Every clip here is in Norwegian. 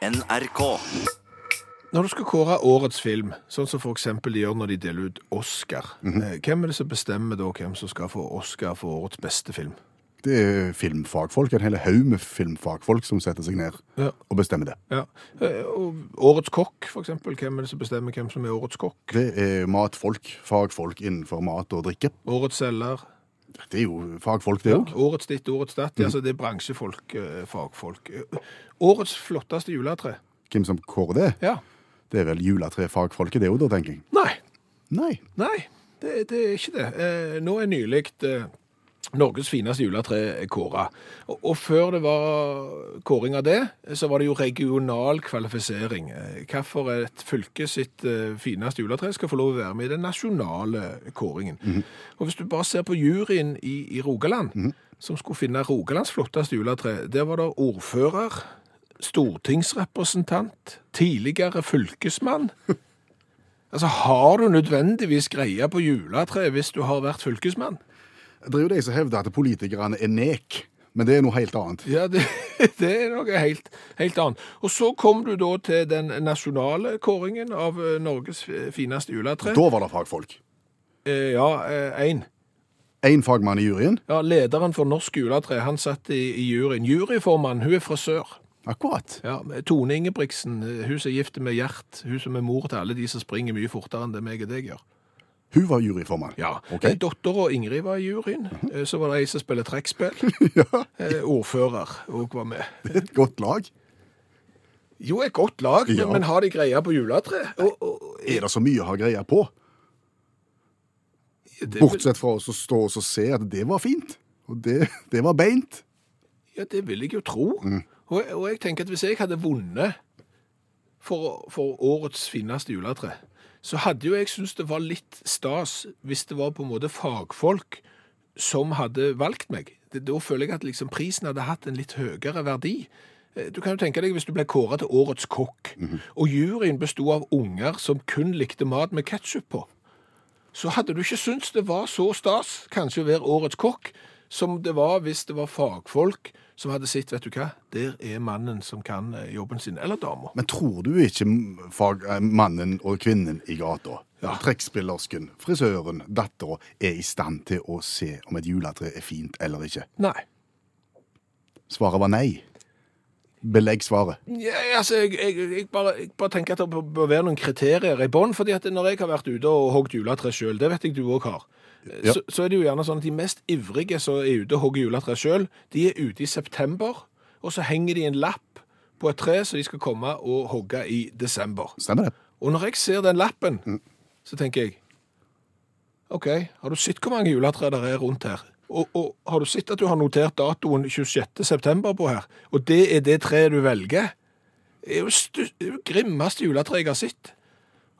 NRK. Når du skal kåre årets film, sånn som eksempel de gjør når de deler ut Oscar, eh, hvem er det som bestemmer da hvem som skal få Oscar for årets beste film? Det er filmfagfolk, en hel haug med filmfagfolk som setter seg ned Ja. og bestemmer det. Ja. Eh, Og årets kokk, eksempel, hvem er det som bestemmer hvem som er årets kokk? Det er matfolk, fagfolk innenfor mat og drikke. Årets selger, Det er jo fagfolk, det ja. òg. årets ditt, årets datt, Mm. altså det er bransjefolk, eh, fagfolk. Eh, Årets flotteste juletre? Hvem som kårer det? Ja. Det er vel juletrefagfolket, det òg, da, tenker jeg. Nei, Nei. nei, det, det er ikke det. Eh, nå er nylig eh, Norges fineste juletre kåra. Og, og før det var kåring av det, så var det jo regional kvalifisering. Hvorfor et fylke sitt eh, fineste juletre skal få lov å være med i den nasjonale kåringen. Og hvis du bare ser på juryen i, i Rogaland, som skulle finne Rogalands flotteste juletre, der var det ordfører, stortingsrepresentant, tidligere fylkesmann. Altså, har du nødvendigvis greie på juletre hvis du har vært fylkesmann? Det er jo de som hevder at politikerne er nek, men det er noe helt annet. Ja, det, det er noe helt, helt annet. Og så kom du da til den nasjonale kåringen av eh, Norges fineste juletre. Da var det fagfolk. Eh, ja, én. Én fagmann i juryen. Ja, lederen for Norsk juletre, han satt i, i juryen. Juryformann, hun er frisør. Akkurat. Ja, Tone Ingebrigtsen, eh, hun som er gift med Gjert. Hun som er mor til alle de som springer mye fortere enn det meg og deg gjør. Hun var juryformann. Ja, Okay. Dattera Dotter og Ingrid var i juryen. Eh, Så var det ei som spiller trekkspill. Ja, Eh, Ordfører òg var med. det er et godt lag. Jo, et godt lag, Ja. men, har de greie på juletre? Og, og, Er det så mye å ha greie på? det, Bortsett fra å stå og se at det var fint. Og det, det var beint. ja, det vil jeg jo tro. Og, og jeg tenker at hvis jeg hadde vunnet for, for årets fineste juletre, så hadde jo jeg syntes det var litt stas hvis det var på en måte fagfolk som hadde valgt meg. Det, da føler jeg at liksom prisen hadde hatt en litt høyere verdi. Eh, Du kan jo tenke deg hvis du ble kåret til årets kokk, og juryen bestod av unger som kun likte mat med ketchup på. så hadde du ikke syntes det var så stas kanskje å være årets kokk, som det var hvis det var fagfolk som hadde sett, vet du hva, der er mannen som kan eh, jobben sin, eller dama. Men tror du ikke fag, eh, mannen og kvinnen i gata, Ja. trekkspillersken, frisøren, dattera, er i stand til å se om et juletre er fint eller ikke? Nei. Svaret var nei. Belegg svaret. Ja, altså, jeg, jeg, jeg, bare, jeg bare tenker at det bør- bør være noen kriterier i bånn, fordi at når jeg har vært ute og hogd juletre sjøl, det vet jeg du òg har, Ja. så, så er det jo gjerne sånn at de mest ivrige som er ute og hogger juletre sjøl, de er ute i september, og så henger de en lapp på et tre som de skal komme og hogge i desember. Stemmer det? Og når jeg ser den lappen, så tenker jeg OK, har du sett hvor mange juletre der er rundt her? Og, og har du sett at du har notert datoen 26. september på her? Og det er det treet du velger? Det er jo det grimmeste juletreet jeg har sett.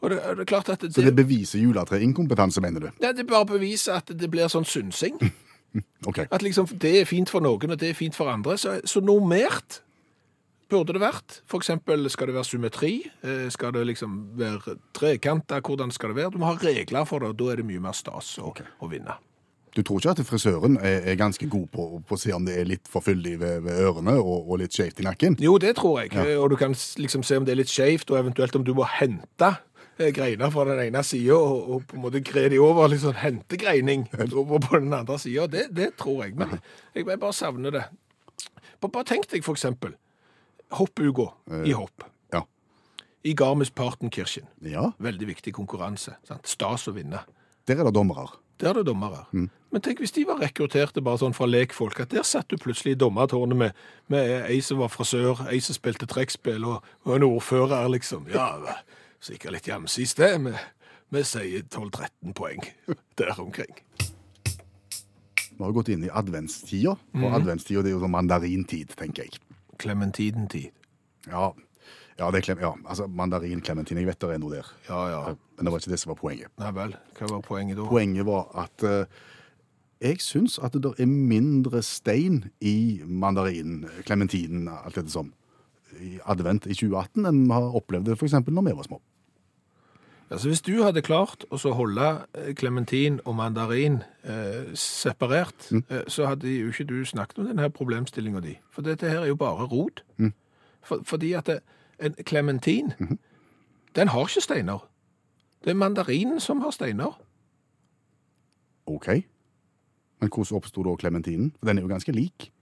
Og det, og det er klart at det, Så det beviser juletreinkompetanse, mener du? Nei, det bare beviser at det blir sånn synsing. okay. At liksom det er fint for noen, og det er fint for andre. Så, så normert burde det vært. For eksempel, skal det være symmetri? Eh, Skal det liksom være trekanter? Hvordan skal det være? Du må ha regler for det, og da er det mye mer stas å, å vinne. Du tror ikke at frisøren er, ganske god på, på å se om det er litt for fyldig ved, ved ørene og, og litt skjevt i nakken? Jo, det tror jeg. Ja. Og du kan liksom se om det er litt skjevt, og eventuelt om du må hente greiner fra den ene sida og, og på en måte gre de over. Litt sånn hentegreining over på den andre sida. Det, det tror jeg. Men jeg, jeg bare savner det. Bare, tenk deg for eksempel hoppuga i hopp. Ja. I Garmisch-Partenkirchen. ja. Veldig viktig konkurranse. Sant? Stas å vinne. Der er det dommere. Der er det dommere. Men tenk hvis de var rekrutterte bare sånn fra lekfolk, at der satt du plutselig i dommertårnet med, med ei som var frisør, ei som spilte trekkspill, og, og en ordfører, liksom. Ja, sikkert litt jamsis det. Vi, vi sier 12-13 poeng der omkring. Vi har gått inn i adventstida, og adventstida er jo sånn mandarintid, tenker jeg. Klementidentid. Ja, ja, det er klem, ja. altså mandarin, klementin, jeg vet det er noe der. Ja, ja. Men det var ikke det som var poenget. Nei vel, hva var poenget da? Poenget var at uh, jeg syns at det er mindre stein i mandarinen, klementinen, alt dette som, i advent i 2018 enn vi har opplevd det f.eks. når vi var små. Altså, hvis du hadde klart å holde eh, klementin og mandarin eh, separert, eh, så hadde jo ikke du snakket om denne problemstillinga di. For dette her er jo bare rot. For, fordi at det, En klementin, den har ikke steiner. Det er mandarinen som har steiner. OK. Men hvordan oppsto da klementinen? Den er jo ganske lik.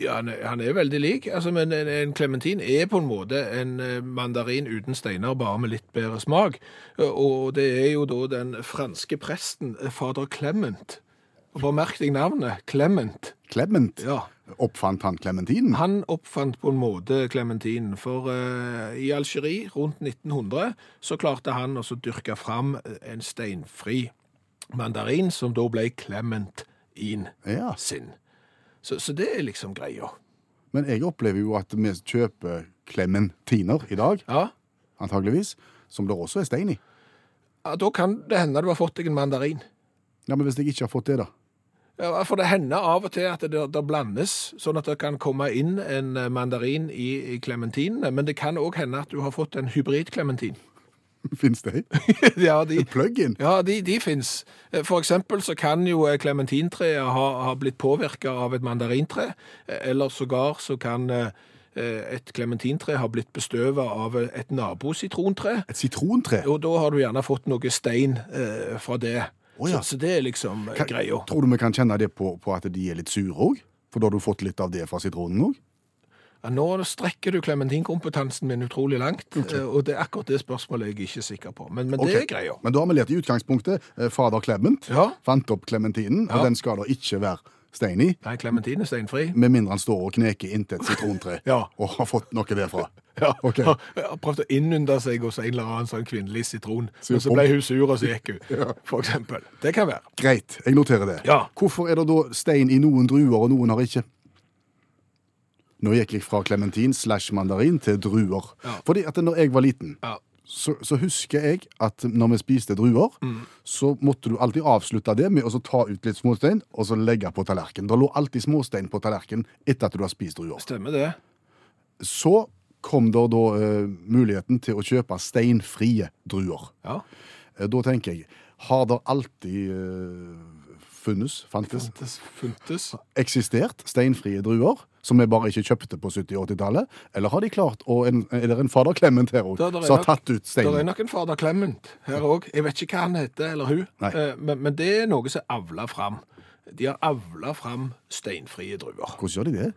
Ja, han er, han er veldig lik, altså, men en, en klementin er på en måte en eh, mandarin uten steiner, bare med litt bedre smak. Og det er jo da den franske presten, eh, fader Clement. Bare merk deg navnet, Clement. Clement. Ja, Oppfant han klementinen? Han oppfant på en måte klementinen, for uh, i Algerie rundt 1900 så klarte han å dyrke fram en steinfri mandarin, som da ble Clementin Ja. sin. Så, så det er liksom greia. Men jeg opplever jo at vi kjøper klementiner i dag, Ja, antageligvis, som det også er stein i. ja da kan det hende du har fått deg en mandarin. Ja, Men hvis jeg ikke har fått det, da? Ja, for det hender av og til at det, det blandes, sånn at det kan komme inn en mandarin i, i klementinene, men det kan òg hende at du har fått en hybrid-klementin. Fins det? ja, de, Plug-in? Ja, de, de fins. For eksempel så kan jo eh, klementintreet ha, ha blitt påvirka av et mandarintre, eh, eller sågar så kan eh, et klementintre ha blitt bestøva av et nabositrontre. Et sitrontre? Og da har du gjerne fått noe stein eh, fra det. Oh, ja. så, så det er liksom eh, Kan- greia. Tror du vi kan kjenne det på, på at de er litt sure òg? For da har du fått litt av det fra sitronen òg? Ja, nå strekker du klementinkompetansen min utrolig langt, okay. og det er akkurat det spørsmålet jeg er ikke sikker på. Men, men det er greia. Men da har vi lært i utgangspunktet. eh, Fader Clement Ja. fant opp klementinen, Ja. og den skal da ikke være stein i. Nei, klementin er steinfri. Med mindre han står og kneker inntil et sitrontre Ja. og har fått noe derfra. Ja, Ok. Jeg har prøvd å innynde seg hos en eller annen sånn kvinnelig sitron, men så ble hun sur, og så gikk hun, for eksempel. Det kan være. Greit, jeg noterer det. Ja. Hvorfor er det da stein i noen druer, og noen har ikke? Nå gikk jeg fra klementin slash mandarin til druer. Ja. Fordi at når jeg var liten, Ja. så, så husker jeg at når vi spiste druer, Mm. så måtte du alltid avslutte det med å ta ut litt småstein og så legge på tallerkenen. Det lå alltid småstein på tallerkenen etter at du har spist druer. Stemmer det. Så kom det da uh, muligheten til å kjøpe steinfrie druer. Ja. Eh, Da tenker jeg, har det alltid eh, funnes, fantes, fantes funtes. eksistert steinfrie druer, som vi bare ikke kjøpte på 70- og 80-tallet? Eller har de klart, å en, er det en fader Clement her òg, som har tatt ut Det er steinen? nok en fader Clement her òg. Jeg vet ikke hva han heter, eller hun. Eh, Men, men det er noe som er avla fram. De har avla fram steinfrie druer. Hvordan gjør de det?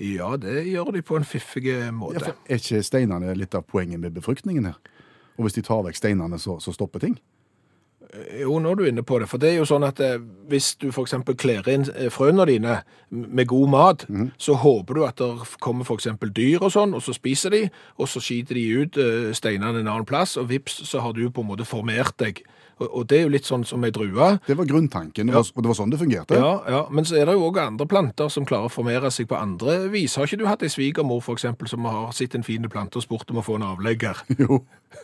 Ja, det gjør de på en fiffig måte. Ja, er ikke steinene litt av poenget med befruktningen her? Og hvis de tar vekk steinene, så, så stopper ting? Jo, nå er du inne på det. For det er jo sånn at eh, hvis du f.eks. kler inn eh, frøene dine med god mat, så håper du at det kommer f.eks. dyr og sånn, og så spiser de, og så skiter de ut eh, steinene en annen plass, og vips, så har du på en måte formert deg. Og, det er jo litt sånn som ei drue. Det var grunntanken, og, og det var sånn det fungerte? Ja, ja, men så er det jo òg andre planter som klarer å formere seg på andre vis. Har ikke du hatt ei svigermor for eksempel, som har sett en fin plante og spurt om å få en avlegger? Jo,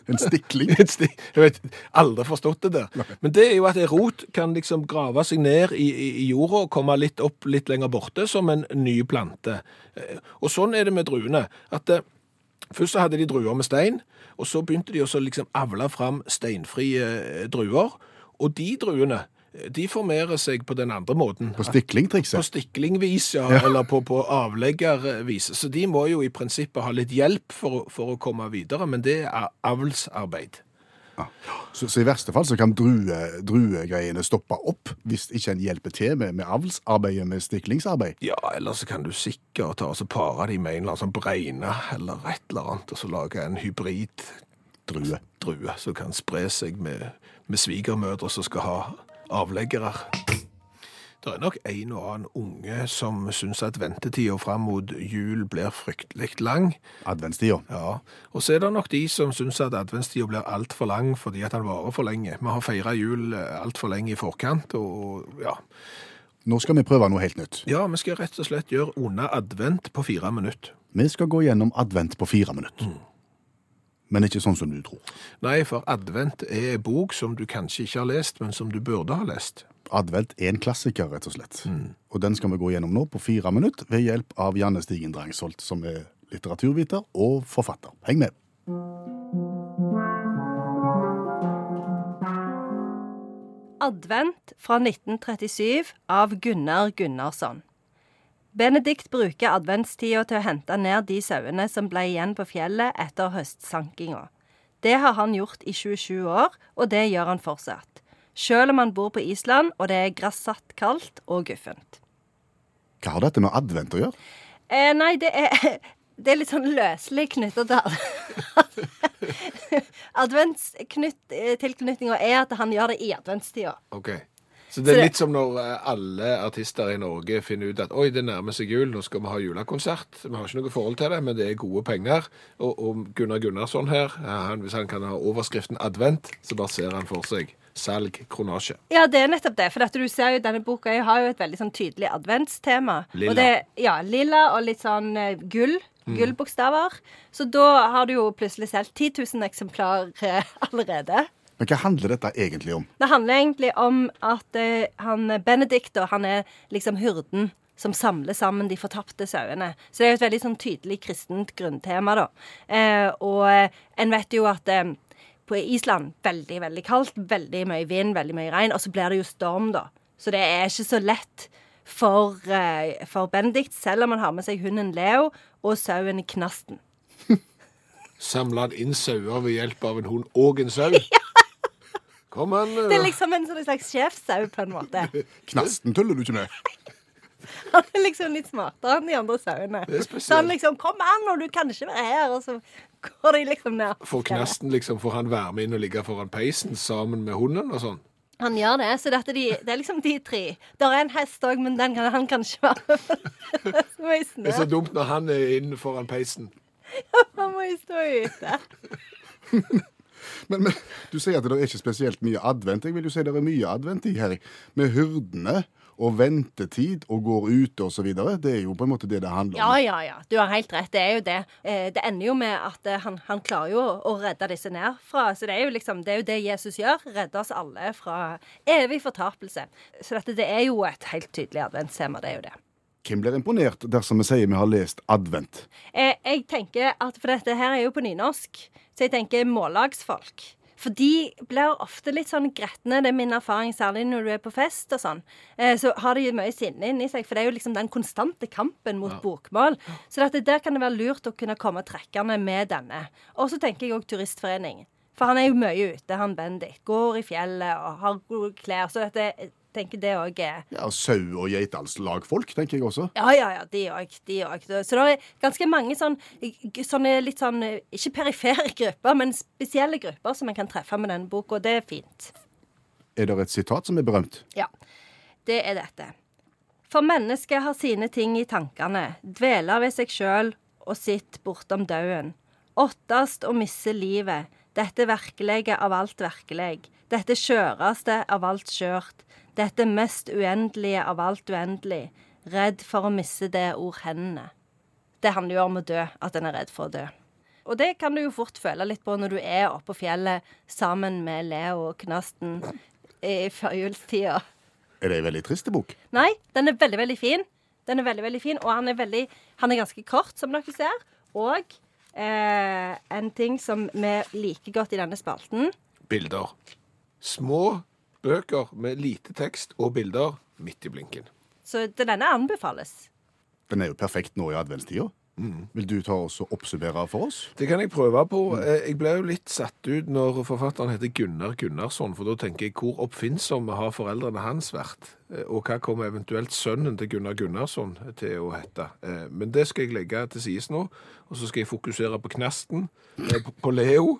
en stikling. en stik Jeg vet, aldri forstått det der. Men det er jo at en rot kan liksom grave seg ned i, i, i jorda og komme litt opp litt lenger borte som en ny plante. Eh, Og sånn er det med druene. At eh, først så hadde de druer med stein, og så begynte de å liksom avle fram steinfrie eh, druer. Og de druene, de formerer seg på den andre måten. På På stiklingvis, ja, eller på, på avleggervis. Så de må jo i prinsippet ha litt hjelp for, for å komme videre, men det er avlsarbeid. Så, så i verste fall så kan drue, druegreiene stoppe opp hvis ikke en hjelper til med, med avlsarbeidet, med stiklingsarbeid. Ja, eller så kan du sikkert ta og så pare de med en eller annen sånn bregne eller et eller annet, og så lage en hybrid Drue. drue som kan spre seg med, med svigermødre som skal ha avleggere. Det er nok en og annen unge som syns at ventetida fram mot jul blir fryktelig lang. Adventstida. Ja, og så er det nok de som syns at adventstida blir altfor lang fordi at den varer for lenge. Vi har feira jul altfor lenge i forkant, og ja. Nå skal vi prøve noe helt nytt. Ja, vi skal rett og slett gjøre unna advent på fire minutter. Vi skal gå gjennom advent på fire minutter. Men ikke sånn som du tror. Nei, for advent er en bok som du kanskje ikke har lest, men som du burde ha lest. Advent er en klassiker, rett og slett. Og den skal vi gå gjennom nå på fire minutter ved hjelp av Janne Stigen Drangsholt, som er litteraturviter og forfatter. Heng med. Advent fra 1937 av Gunnar Gunnarsson. Benedikt bruker adventstida til å hente ned de sauene som ble igjen på fjellet etter høstsankinga. Det har han gjort i 27 år, og det gjør han fortsatt. Selv om han bor på Island og det er grassatt kaldt og guffent. Hva har dette med advent å gjøre? Eh, nei, det er, det er litt sånn løselig knytta til Adventstilknytninga er at han gjør det i adventstida. Ok. Så det er litt som når eh, alle artister i Norge finner ut at oi, det nærmer seg jul, nå skal vi ha julekonsert. Vi har ikke noe forhold til det, men det er gode penger. Og, og Gunnar Gunnarsson her, han, hvis han kan ha overskriften advent, så bare ser han for seg salg, kronasje. Ja, det er nettopp det. For du ser jo denne boka har jo et veldig sånn tydelig adventstema. Lilla. Og det, ja, lilla og litt sånn gull. gull. Gullbokstaver. Så da har du jo plutselig solgt 10 000 eksemplar eh, allerede. Men hva handler dette egentlig om? Det handler egentlig om at eh, han Benedikt, da, han er liksom hyrden som samler sammen de fortapte sauene. Så det er jo et veldig sånn tydelig kristent grunntema, da. Eh, og eh, en vet jo at eh, på Island veldig, veldig kaldt, veldig mye vind, veldig mye regn, og så blir det jo storm, da. Så det er ikke så lett for, eh, for Benedikt, selv om han har med seg hunden Leo og sauen Knasten. Samle inn sauer ved hjelp av en hund og en sau. Kom an. Det er liksom en sånn slags sjefssau, på en måte. Knasten tuller du ikke med? Han er liksom litt smartere enn de andre sauene. Så han liksom 'Kom an, og du kan ikke være her.' Og så går de liksom ned. For knasten, liksom, får han være med inn og ligge foran peisen sammen med hunden og sånn? Han gjør det. Så dette, de, det er liksom de tre. Der er en hest òg, men den kan, han kan ikke være med. Det er så dumt når han er inne foran peisen. Ja, Han må jo stå ute. Men, men du sier at det er ikke spesielt mye advent. Jeg vil jo si det er mye advent i her. Med hyrdene og ventetid og går ute og så videre. Det er jo på en måte det det handler om. ja, ja. ja. Du har helt rett. Det er jo det. Eh, Det ender jo med at eh, han, han klarer jo å redde disse nedfra. Så det er jo liksom, det er jo det Jesus gjør. Redde oss alle fra evig fortapelse. Så dette det er jo et helt tydelig adventstema. Det er jo det. Hvem blir imponert dersom vi sier vi har lest advent? Eh, jeg tenker at, For dette her er jo på nynorsk, så jeg tenker mållagsfolk. For de blir ofte litt sånn gretne, det er min erfaring, særlig når du er på fest og sånn. Eh, så har de mye sinne inni seg, for det er jo liksom den konstante kampen mot bokmål. Så dette, der kan det være lurt å kunne komme trekkende med denne. Og så tenker jeg òg turistforening. For han er jo mye ute, han Bendik. Går i fjellet og har gode klær. Så dette, tenker det òg er Ja, Sau- og geitallslagfolk, tenker jeg også. ja, ja, ja, de òg. De òg. Så det er ganske mange sånn, sånne litt sånn Ikke perifere grupper, men spesielle grupper som en kan treffe med denne boka, og det er fint. Er det et sitat som er berømt? Ja. Det er dette. For mennesket har sine ting i tankene, dveler ved seg sjøl og sitt bortom dauden. Åttast å misse livet, dette virkelige av alt virkelig, dette skjøreste av alt skjørt, dette mest uendelige av alt uendelig, redd for å misse det ord hendene. Det handler jo om å dø, at en er redd for å dø. Og det kan du jo fort føle litt på når du er oppe på fjellet sammen med Leo og Knasten i førjulstida. Er det ei veldig trist bok? Nei, den er veldig, veldig fin. Den er veldig, veldig fin, og han er, veldig, han er ganske kort, som dere ser. Og eh, en ting som vi liker godt i denne spalten Bilder. Små bøker med lite tekst og bilder midt i blinken. Så denne anbefales. Den er jo perfekt nå i adventstida. Vil du ta oss og oppsummere for oss? Det kan jeg prøve på. Eh, Jeg ble jo litt satt ut når forfatteren heter Gunnar Gunnarsson, for da tenker jeg hvor oppfinnsomme har foreldrene hans vært? Eh, Og hva kommer eventuelt sønnen til Gunnar Gunnarsson til å hete? Eh, Men det skal jeg legge til sides nå, og så skal jeg fokusere på Knasten, på- på Leo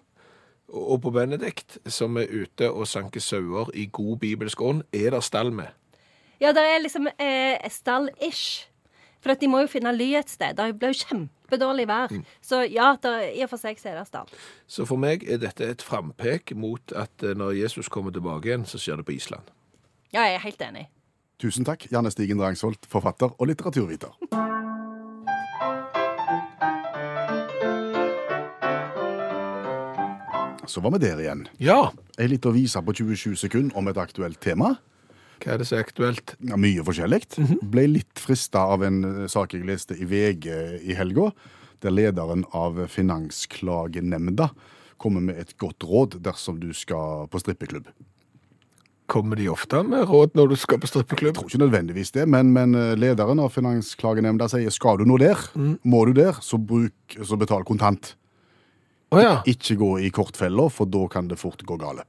og på Benedikt, som er ute og sanker sauer i god bibelsk ånd. Er det stall med? Ja, det er liksom eh, stall-ish. For at de må jo finne ly et sted. Det ble jo kjempedårlig vær. Så ja, der, i og for seg så er det stall. Så for meg er dette et frampek mot at eh, når Jesus kommer tilbake igjen, så skjer det på Island. Ja, jeg er helt enig. Tusen takk, Janne Stigen Drangsholt, forfatter og litteraturviter. Så var vi der igjen. Ja! Ei lita vise på 27 sekunder om et aktuelt tema. Hva er det som er aktuelt? Ja, mye forskjellig. Ble litt frista av en eh, sak jeg leste i VG i helga, der lederen av Finansklagenemnda kommer med et godt råd dersom du skal på strippeklubb. Kommer de ofte med råd når du skal på strippeklubb? Jeg tror ikke nødvendigvis det, men, men eh, lederen av Finansklagenemnda sier skal du nå der, må du der, så, bruk, så betal kontant. Å ja. Ikke gå i kortfeller, for da kan det fort gå gale.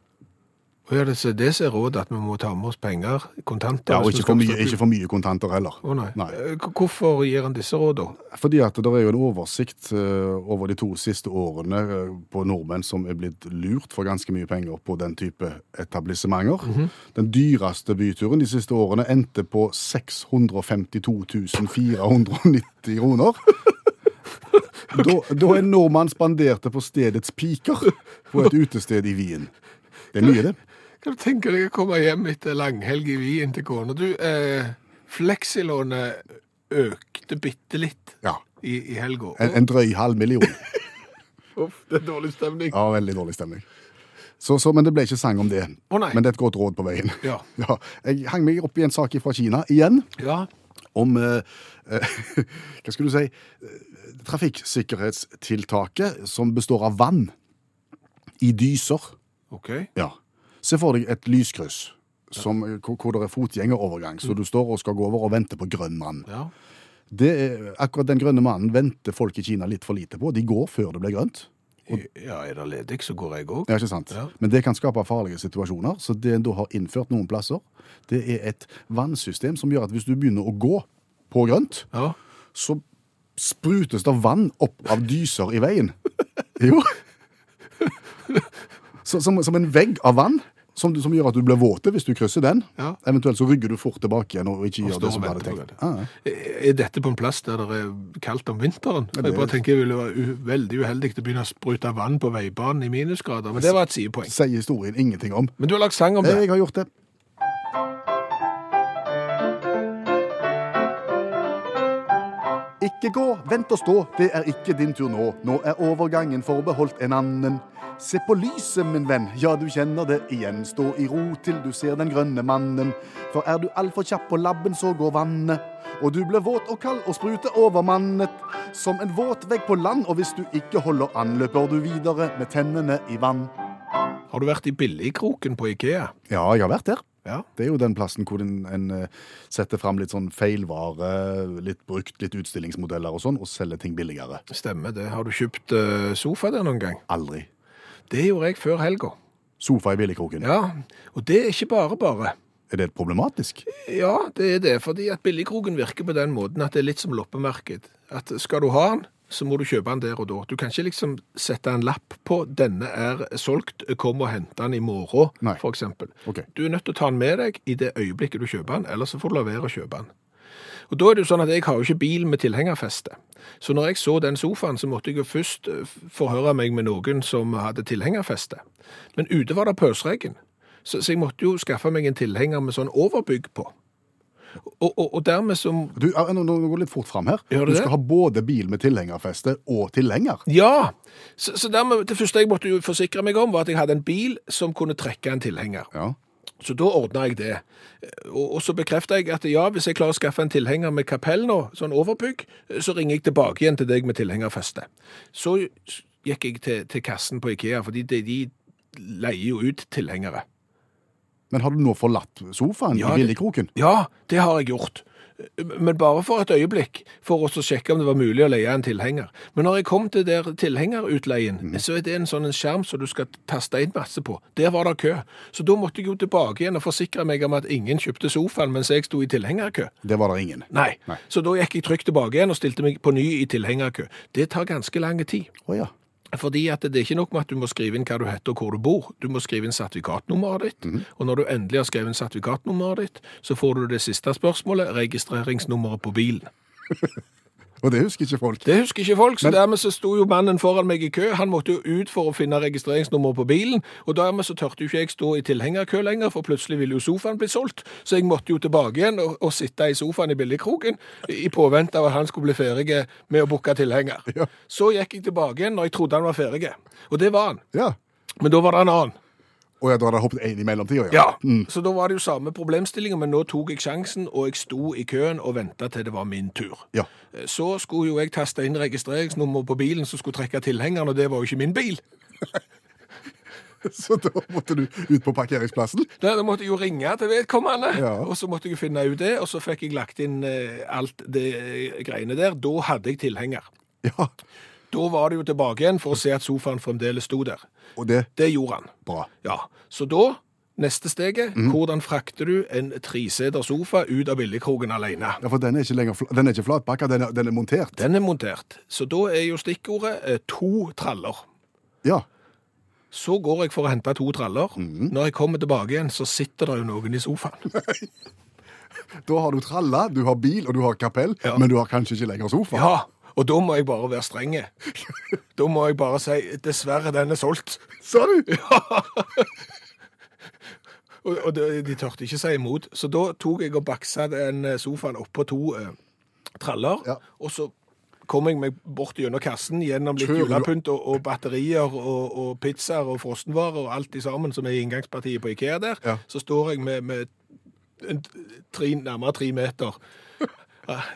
Oh, ja, det, så det er rådet, at vi må ta med oss penger, kontanter. Ja, og ikke for, mye, ikke for mye kontanter heller. Å nei. Nei. Eh, Hvorfor gir han disse rådene? Fordi at det er jo en oversikt eh, over de to siste årene eh, på nordmenn som er blitt lurt for ganske mye penger på den type etablissementer. Den dyreste byturen de siste årene endte på 652 490 kroner. Da, da en nordmann spanderte på stedets piker på et utested i Wien. Det er mye, det. Kan du tenke deg å komme hjem etter langhelg i Wien til kona? Du, eh, fleksilånet økte bitte litt Ja. i, i helga. En, en drøy halv million. Uff, det er dårlig stemning. Ja, veldig dårlig stemning. Så, så, men det ble ikke sang om det. Å, nei. Men det er et godt råd på veien. Ja. Ja, jeg hang meg opp i en sak fra Kina igjen, Ja. Om eh, eh, Hva skal du si eh, Trafikksikkerhetstiltaket som består av vann i dyser. OK. Ja. Se for deg et lyskryss som, hvor, det er fotgjengerovergang, så du står og skal gå over og vente på grønn mann. Ja. Det er, akkurat den grønne mannen venter folk i Kina litt for lite på. De går før det blir grønt. ja, er det ledig, så går jeg òg. Ja, ikke sant? Ja. Men det kan skape farlige situasjoner. Så det en da har innført noen plasser, det er et vannsystem som gjør at hvis du begynner å gå på grønt, Ja. så sprutes det vann opp av dyser i veien. Jo. Så, som, som en vegg av vann, som, som gjør at du blir våte hvis du krysser den. Ja. Eventuelt så rygger du fort tilbake igjen og ikke Og gjør står det som og du hadde venter på tenkt. det. Ah, ja. Er dette på en plass der det er kaldt om vinteren? Ja, Jeg bare tenker det ville være u veldig uheldig å begynne å sprute vann på veibanen i minusgrader, men det var et sidepoeng. Sier historien ingenting om. Men du har lagt sang om det. Jeg har gjort det. Ikke gå, vent og stå, det er ikke din tur nå. Nå er overgangen forbeholdt en annen. Se på lyset, min venn, ja du kjenner det igjen. Stå i ro til du ser den grønne mannen. For er du altfor kjapp på labben, så går vannet. Og du blir våt og kald og spruter overmannet. Som en våt vegg på land, og hvis du ikke holder an, løper du videre med tennene i vann. Har du vært i billigkroken på Ikea? Ja, jeg har vært der. Ja. Det er jo den plassen hvor en, en eh, setter fram litt sånn feilvare, litt brukt, litt utstillingsmodeller og sånn, og selger ting billigere. Stemmer det. Har du kjøpt eh, sofa der noen gang? Aldri. Det gjorde jeg før helga. Sofa i billigkroken. Ja, og det er ikke bare bare. Er det problematisk? Ja, det er det, fordi at billigkroken virker på den måten at det er litt som loppemarked. At skal du ha den, så må du kjøpe den der og da. Du kan ikke liksom sette en lapp på 'denne er solgt, kom og hent den i morgen', f.eks. eksempel. Du er nødt til å ta den med deg i det øyeblikket du kjøper den, ellers så får du la være å kjøpe den. Og da er det jo sånn at jeg har jo ikke bil med tilhengerfeste. Så når jeg så den sofaen, så måtte jeg jo først eh, forhøre meg med noen som hadde tilhengerfeste. Men ute var det pøsregn. Så, så jeg måtte jo skaffe meg en tilhenger med sånn overbygg på. Og, og, og dermed som Du, nå, nå går det litt fort fram her. Gjør Du det skal ha både bil med tilhengerfeste og tilhenger. Ja! Så, så dermed, det første jeg måtte jo forsikre meg om, var at jeg hadde en bil som kunne trekke en tilhenger. Ja. Så da ordna jeg det. Og, og så bekrefta jeg at ja, hvis jeg klarer å skaffe en tilhenger med kapell nå, sånn overbygg, så ringer jeg tilbake igjen til deg med tilhengerfeste. Så gikk jeg til, til kassen på Ikea, fordi de, de leier jo ut tilhengere. Men har du nå forlatt sofaen Ja, i det- Ja, det har jeg gjort. Men bare for et øyeblikk, for å sjekke om det var mulig å leie en tilhenger. Men når jeg kom til der tilhengerutleien, så er det en sånn en skjerm som du skal taste inn masse på. Der var det kø. Så da måtte jeg jo tilbake igjen og forsikre meg om at ingen kjøpte sofaen mens jeg sto i tilhengerkø. Det var det ingen. Nei. Nei. Så da gikk jeg trygt tilbake igjen og stilte meg på ny i tilhengerkø. Det tar ganske lang tid. Å ja. Fordi at det er ikke nok med at du må skrive inn hva du heter og hvor du bor. Du må skrive inn sertifikatnummeret ditt. Mm. Og når du endelig har skrevet inn sertifikatnummeret ditt, så får du det siste spørsmålet, registreringsnummeret på bilen. Og det husker ikke folk. Det husker ikke folk, så Men- dermed så sto jo mannen foran meg i kø. Han måtte jo ut for å finne registreringsnummeret på bilen, og dermed så tørte jo ikke jeg stå i tilhengerkø lenger, for plutselig ville jo sofaen bli solgt. Så jeg måtte jo tilbake igjen og, og sitte i sofaen i billigkroken i påvente av at han skulle bli ferdig med å booke tilhenger. Ja. Så gikk jeg tilbake igjen når jeg trodde han var ferdig, og det var han. Ja. Men da var det en annen. Og ja, da hadde jeg hoppet inn i mellomtida, Ja, Mm. Så da var det jo samme problemstillinger, men nå tok jeg sjansen, og jeg sto i køen og venta til det var min tur. Ja. Så skulle jo jeg taste inn registreringsnummer på bilen som skulle trekke tilhengeren, og det var jo ikke min bil. Så da måtte du ut på parkeringsplassen? Da, Da måtte jeg jo ringe til vedkommende, Ja. og så måtte jeg finne ut det, og så fikk jeg lagt inn eh, alt det eh, greiene der. Da hadde jeg tilhenger. Ja. Da var det jo tilbake igjen for å se at sofaen fremdeles sto der. Og det Det gjorde han. bra. Ja, så da, neste steget, mm. hvordan frakter du en treseter sofa ut av billigkrogen alene? Ja, For den er ikke lenger den er ikke flatpakka, den, er- den er montert. Den er montert, så da er jo stikkordet eh, to traller. Ja. Så går jeg for å hente to traller. Mm. Når jeg kommer tilbake igjen, så sitter det jo noen i sofaen. Da har du tralla, du har bil og du har kapell, Ja. men du har kanskje ikke lenger sofa. Ja, og da må jeg bare være strenge. Da må jeg bare si, dessverre, den er solgt. Sa du? Og, og de, de tørte ikke si imot, så da tok jeg og baksa den eh, sofaen oppå to eh, traller, Ja. og så kom jeg meg bort gjennom kassen, gjennom litt julepynt og, og batterier og, og pizzaer og frostenvarer og alt i sammen som er i inngangspartiet på Ikea der. Ja. Så står jeg med, med en, tre, nærmere tre meter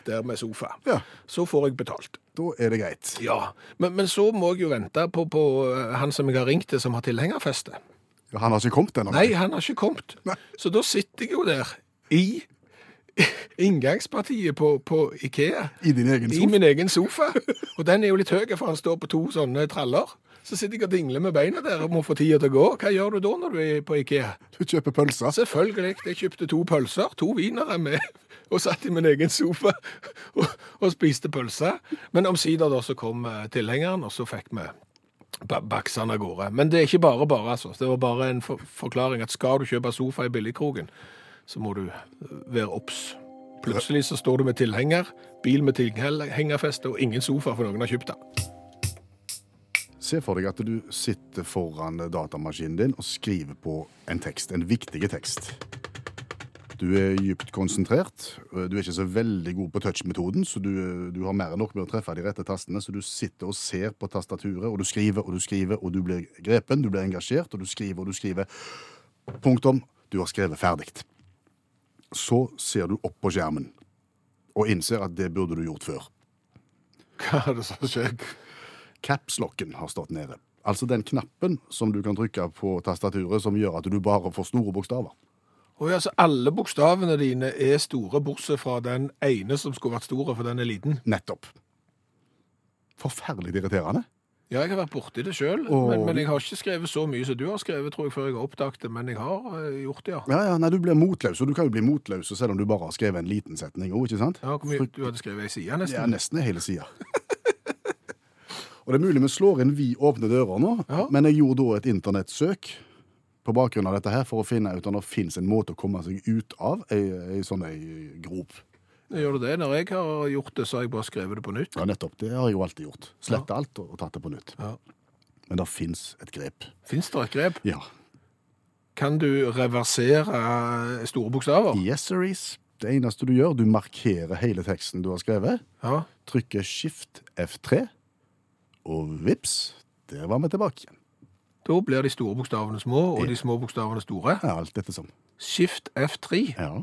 der med sofa. Ja. Så får jeg betalt. Da er det greit. Ja, men, men så må jeg jo vente på, på eh, han som jeg har ringt til, som har tilhengerfeste. Ja, Han har ikke kommet ennå? Nei, han har ikke kommet. Nei. Så da sitter jeg jo der i inngangspartiet på, på Ikea, I din egen i min egen sofa. Og den er jo litt høy, for han står på to sånne traller. Så sitter jeg og dingler med beina der og må få tida til å gå. Hva gjør du da når du er på Ikea? Du kjøper pølser? Selvfølgelig. Jeg kjøpte to pølser, to wienere med, og satt i min egen sofa og, og spiste pølser. Men omsider da så kom eh, tilhengeren, og så fikk vi baksene baksa av gårde. Men det er ikke bare bare, altså. Det var bare en for forklaring at skal du kjøpe sofa i billigkrogen, så må du eh, være obs. Plutselig så står du med tilhenger, bil med tilhengerfeste og ingen sofa, for noen har kjøpt den. Se for deg at du sitter foran datamaskinen din og skriver på en tekst, en viktig tekst. Du er dypt konsentrert. Du er ikke så veldig god på touch-metoden, så du, du har mer enn nok med å treffe de rette tastene, så du sitter og ser på tastaturet, og du skriver og du skriver, og du blir grepen, du blir engasjert, og du skriver og du skriver. Punktum. Du har skrevet ferdig. Så ser du opp på skjermen og innser at det burde du gjort før. Hva er det som skjer? Capslocken har stått nede. Altså den knappen som du kan trykke på tastaturet som gjør at du bare får store bokstaver. Oh, ja, så alle bokstavene dine er store, bortsett fra den ene som skulle vært store, for den er liten. Nettopp. Forferdelig irriterende. Ja, jeg har vært borti det sjøl, Og- men, men jeg har ikke skrevet så mye som du har skrevet, tror jeg, før jeg har oppdaget det. Men jeg har uh, gjort det, ja. Ja, ja, nei, Du blir motløs, og du kan jo bli motløs selv om du bare har skrevet en liten setning òg, ikke sant? ja hvor mye du hadde skrevet ei side, nesten? Ja, nesten hele sida. og det er mulig vi slår inn vi åpne dører nå, Ja. men jeg gjorde da et internettsøk på bakgrunn av dette her for å finne ut om det fins en måte å komme seg ut av ei, ei sånn ei grop. Gjør du det? Når jeg har gjort det, så har jeg bare skrevet det på nytt. Ja, nettopp. Det har jeg jo alltid gjort. Sletta alt og, og tatt det på nytt. Ja. Men det fins et grep. Fins det et grep? Ja. Kan du reversere store bokstaver? Yes, Series. Det eneste du gjør, du markerer hele teksten du har skrevet, Ja. trykker skift F3, og vips, der var vi tilbake igjen. Da blir de store bokstavene små, og de små bokstavene store. Ja, alt dette som. Skift F3. Ja.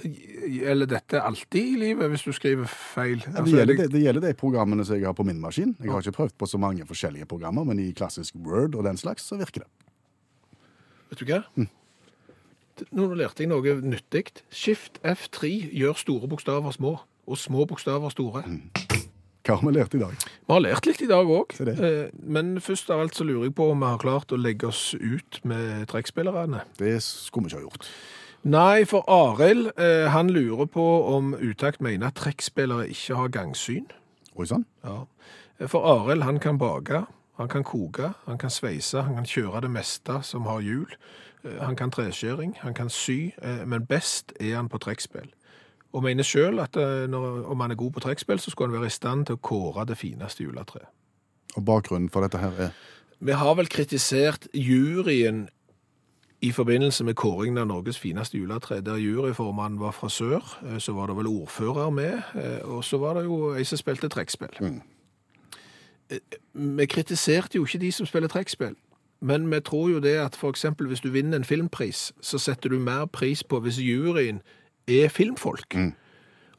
Gjelder dette alltid i livet hvis du skriver feil? Ja, Altså, det, er gjelder, det- det, det gjelder de programmene som jeg har på min maskin. Jeg har ikke prøvd på så mange forskjellige programmer, men i klassisk Word og den slags, så virker det. Vet du hva? Nå lærte jeg noe nyttig. Skift F3 gjør store bokstaver små, og små bokstaver store. Hva har vi lært i dag? Vi har lært litt i dag òg, men først av alt så lurer jeg på om vi har klart å legge oss ut med trekkspillerne. Det skulle vi ikke ha gjort. Nei, for Arild eh, han lurer på om Utakt mener at trekkspillere ikke har gangsyn. Oi sann. Ja. For Arild han kan bake, han kan koke, han kan sveise, han kan kjøre det meste som har hjul. Eh, Han kan treskjæring, han kan sy, eh, men best er han på trekkspill. Og mener sjøl at eh, når, om han er god på trekkspill, så skulle han være i stand til å kåre det fineste juletreet. Og bakgrunnen for dette her er Vi har vel kritisert juryen i forbindelse med kåringen av Norges fineste juletre, der juryformannen var fra sør, eh, så var det vel ordfører med, eh, og så var det jo ei som spilte trekkspill. Mm. Vi kritiserte jo ikke de som spiller trekkspill, men vi tror jo det at eksempel hvis du vinner en filmpris, så setter du mer pris på hvis juryen er filmfolk.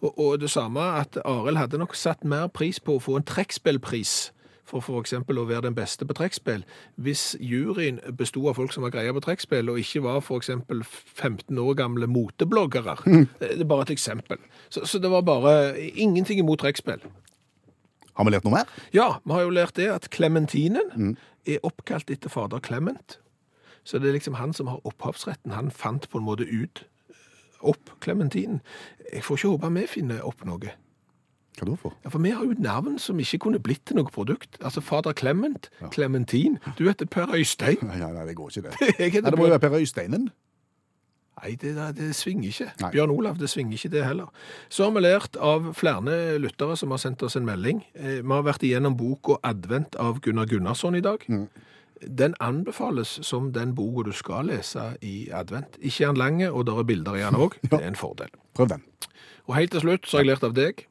Og, og det samme at Arild hadde nok satt mer pris på å få en trekkspillpris, for f.eks. å være den beste på trekkspill, hvis juryen besto av folk som var greie på trekkspill, og ikke var f.eks. 15 år gamle motebloggere. Det er bare et eksempel. Så, så det var bare ingenting imot trekkspill. Har vi lært noe mer? Ja, vi har jo lært det at klementinen er oppkalt etter fader Clement. Så det er liksom han som har opphavsretten. Han fant på en måte ut opp klementinen. Jeg får ikke håpe vi finner opp noe. Hva da for? Ja, For vi har jo navn som ikke kunne blitt til noe produkt. Altså fader Clement, Klementin. Du heter Per Øystein. Nei, nei, det går ikke det. Nei, det må jo være Per Øysteinen. Nei, det, det svinger ikke. Nei. Bjørn Olav, det svinger ikke det heller. Så har vi lært av flere lyttere som har sendt oss en melding. Eh, Vi har vært igjennom boka Advent av Gunnar Gunnarsson i dag. Den anbefales som den boka du skal lese i advent. Ikke er den lang, og det er bilder i den òg. Det er en fordel. Prøv den. Og helt til slutt så har jeg lært av deg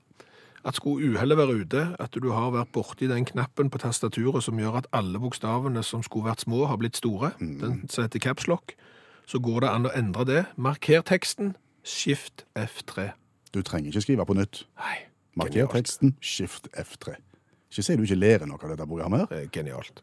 at skulle uhellet være ute, at du har vært borti den knappen på tastaturet som gjør at alle bokstavene som skulle vært små, har blitt store, den som heter caps lock, så går det an å endre det. Marker teksten, skift F3. Du trenger ikke skrive på nytt. Nei, Marker teksten, skift F3. Ikke si du ikke ler noe av dette programmet her. Er Genialt.